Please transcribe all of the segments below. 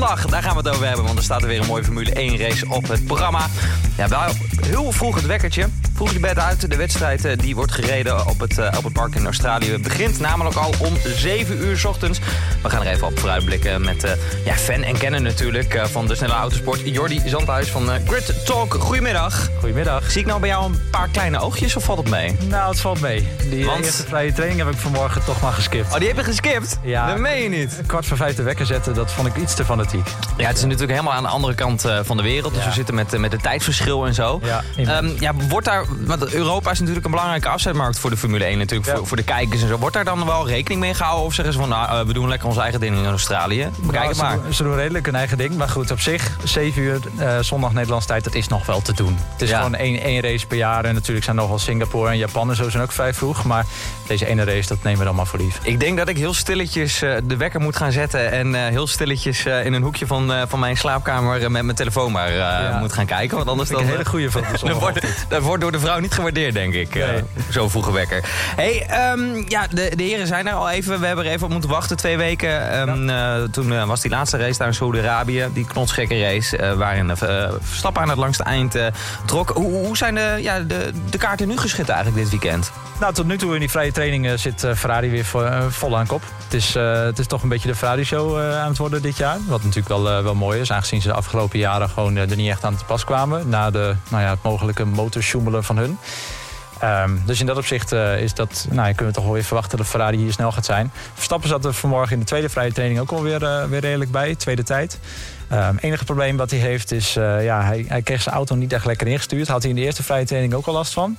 zondag, daar gaan we het over hebben. Want er staat er weer een mooie Formule 1 race op het programma. Ja, wel heel vroeg het wekkertje. Vroeg je bed uit. De wedstrijd eh, die wordt gereden op het, uh, op het park in Australië begint namelijk al om 7 uur s ochtends. We gaan er even op vooruitblikken met uh, ja, fan en kenner natuurlijk van de snelle autosport. Jordi Zandhuis van Grid Talk. Goedemiddag. Goedemiddag. Zie ik nou bij jou een paar kleine oogjes of valt het mee? Nou, het valt mee. Die Want... eerste vrije training heb ik vanmorgen toch maar geskipt. Oh, die heb je geskipt? Ja. Dat meen je niet. Kwart voor vijf de wekker zetten, dat vond ik iets te fanatiek. Ja, het is natuurlijk helemaal aan de andere kant van de wereld. Dus we zitten met, met het tijdverschil en zo. Ja, um, ja, wordt daar, want Europa is natuurlijk een belangrijke afzetmarkt voor de Formule 1 natuurlijk, voor, voor, de kijkers en zo. Wordt daar dan wel rekening mee gehouden of zeggen ze van nou, uh, we doen lekker ons eigen ding in Australië? Bekijk nou, het maar. Ze, ze, doen redelijk hun eigen ding, maar goed, op zich, 7 uur uh, zondag Nederlandse tijd, dat is nog wel te doen. Het is gewoon één, één race per jaar en natuurlijk zijn nog wel Singapore en Japan en zo zijn ook vrij vroeg, maar deze ene race, dat nemen we dan maar voor lief. Ik denk dat ik heel stilletjes uh, de wekker moet gaan zetten en heel stilletjes in een hoekje van, van mijn slaapkamer met mijn telefoon maar ja. moet gaan kijken, want anders dan... Een hele goede van dat, wordt, dat wordt door de vrouw niet gewaardeerd, denk ik. Nee. Zo vroege wekker. hey, um, ja, de, de heren zijn er al even. We hebben er even op moeten wachten, twee weken. Um, ja. uh, toen was die laatste race daar in Saudi-Arabië. Die knotsgekke race, waarin Verstappen aan het langste eind trok. Hoe, hoe zijn de, ja, de, de kaarten nu geschud eigenlijk dit weekend? Nou, tot nu toe in die vrije trainingen zit Ferrari weer vol aan kop. Het is, het is toch een beetje de Ferrari-show aan het worden dit jaar. Wat natuurlijk wel, wel mooi is, aangezien ze de afgelopen jaren gewoon er niet echt aan te pas kwamen. Na de, nou ja, het mogelijke motorsjoemelen van hun. Um, dus in dat opzicht uh, is dat, nou, kunnen we toch wel weer verwachten dat Ferrari hier snel gaat zijn. Verstappen zat er vanmorgen in de tweede vrije training ook alweer uh, weer redelijk bij, tweede tijd. Het um, enige probleem wat hij heeft is, uh, ja, hij, hij, kreeg zijn auto niet echt lekker ingestuurd. Had hij in de eerste vrije training ook al last van.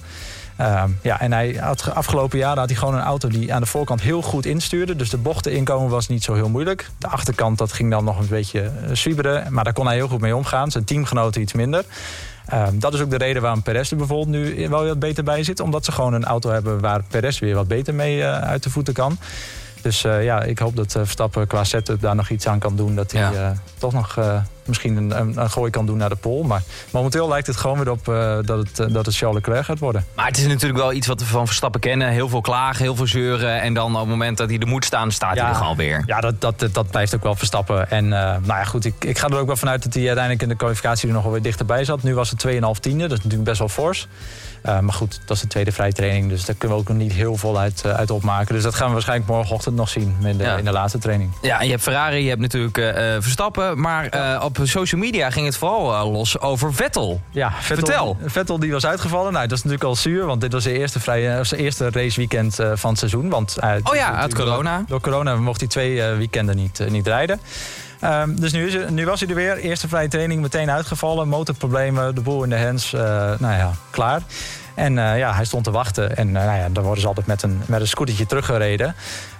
Um, ja, en hij had afgelopen jaren had hij gewoon een auto die aan de voorkant heel goed instuurde. Dus de bochten inkomen was niet zo heel moeilijk. De achterkant dat ging dan nog een beetje zwieberen. Maar daar kon hij heel goed mee omgaan. Zijn teamgenoten iets minder. Um, dat is ook de reden waarom Perez er bijvoorbeeld nu wel wat beter bij zit. Omdat ze gewoon een auto hebben waar Perez weer wat beter mee uh, uit de voeten kan. Dus uh, ja, ik hoop dat Verstappen qua setup daar nog iets aan kan doen. Dat hij ja. toch nog misschien een, een, een, gooi kan doen naar de pol. Maar momenteel lijkt het gewoon weer op uh, dat, het, uh, dat het Charles Leclerc gaat worden. Maar het is natuurlijk wel iets wat we van Verstappen kennen. Heel veel klagen, heel veel zeuren. En dan op het moment dat hij er moet staan, staat ja, hij er gewoon weer. Ja, dat, dat, dat blijft ook wel Verstappen. En uh, nou ja, goed, ik, ik ga er ook wel vanuit dat hij uiteindelijk in de kwalificatie er nog wel weer dichterbij zat. Nu was het 2,5 tiende, dat is natuurlijk best wel fors. Uh, maar goed, dat is de tweede vrije training. Dus daar kunnen we ook nog niet heel veel uit, uh, uit opmaken. Dus dat gaan we waarschijnlijk morgenochtend nog zien in de, ja. in de laatste training. Ja, en je hebt Ferrari, je hebt natuurlijk uh, Verstappen. Maar op social media ging het vooral los over Vettel. Ja, Vettel, Vertel. Vettel die was uitgevallen. Nou, dat is natuurlijk al zuur. Want dit was de eerste, vrije, eerste raceweekend van het seizoen. Want, oh ja, uit corona. Door, door corona mocht hij twee weekenden niet, niet rijden. Um, dus nu, is nu was hij er weer. Eerste vrije training meteen uitgevallen. Motorproblemen, de boel in de hands. Uh, nou ja, klaar. En uh, ja, hij stond te wachten. En uh, nou ja, dan worden ze altijd met een, met een scootertje teruggereden.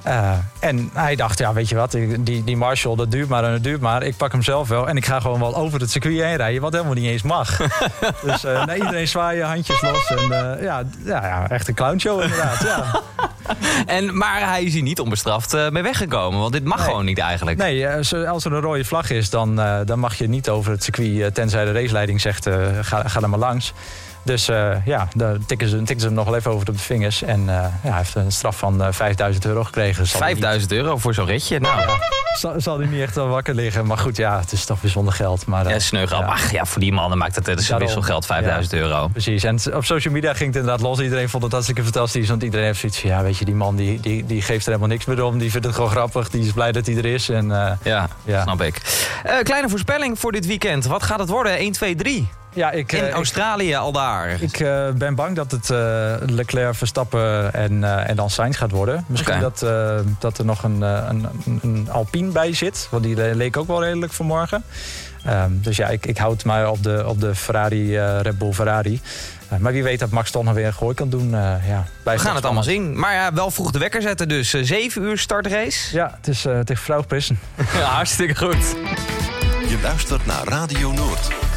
Uh, en hij dacht, ja, weet je wat, die, die Marshall, dat duurt maar en dat duurt maar. Ik pak hem zelf wel en ik ga gewoon wel over het circuit heen rijden, wat helemaal niet eens mag. dus uh, iedereen zwaaien, handjes los. En uh, ja, ja, ja, echt een clownshow inderdaad. Ja. en, maar hij is hier niet onbestraft mee weggekomen, want dit mag nee. gewoon niet eigenlijk. Nee, als er een rode vlag is, dan, dan mag je niet over het circuit, tenzij de raceleiding zegt, ga, ga er maar langs. Dus uh, ja, daar tikken ze, tikken ze hem nog wel even over de vingers. En uh, ja, hij heeft een straf van uh, 5000 euro gekregen. 5000 euro voor zo'n ritje? Nou. Zal, zal hij niet echt wel wakker liggen. Maar goed, ja, het is toch bijzonder geld. Maar, ja, sneugel. Ja. Ach ja, voor die mannen maakt het, het is een wisselgeld 5000 euro. Precies. En op social media ging het inderdaad los. Iedereen vond het hartstikke fantastisch. Want iedereen heeft zoiets van, ja, weet je, die man die, die, die geeft er helemaal niks meer om. Die vindt het gewoon grappig. Die is blij dat hij er is. En, ja, ja, snap ik. kleine voorspelling voor dit weekend. Wat gaat het worden? 1, 2, 3? Ja, ik, in uh, Australië ik, al daar. Ik uh, ben bang dat het uh, Leclerc, Verstappen en, en dan Sainz gaat worden. Misschien okay. dat, dat er nog een, een, een Alpine bij zit. Want die leek ook wel redelijk vanmorgen. Um, dus ja, ik, ik houd maar op de, op de Ferrari, Red Bull Ferrari. maar wie weet dat Max toch nog weer een gooi kan doen. ja, We gaan het allemaal zien. Maar ja, wel vroeg de wekker zetten dus. 7 uur startrace. Ja, het is tegen vrouw Prissen. ja, hartstikke goed. Je luistert naar Radio Noord.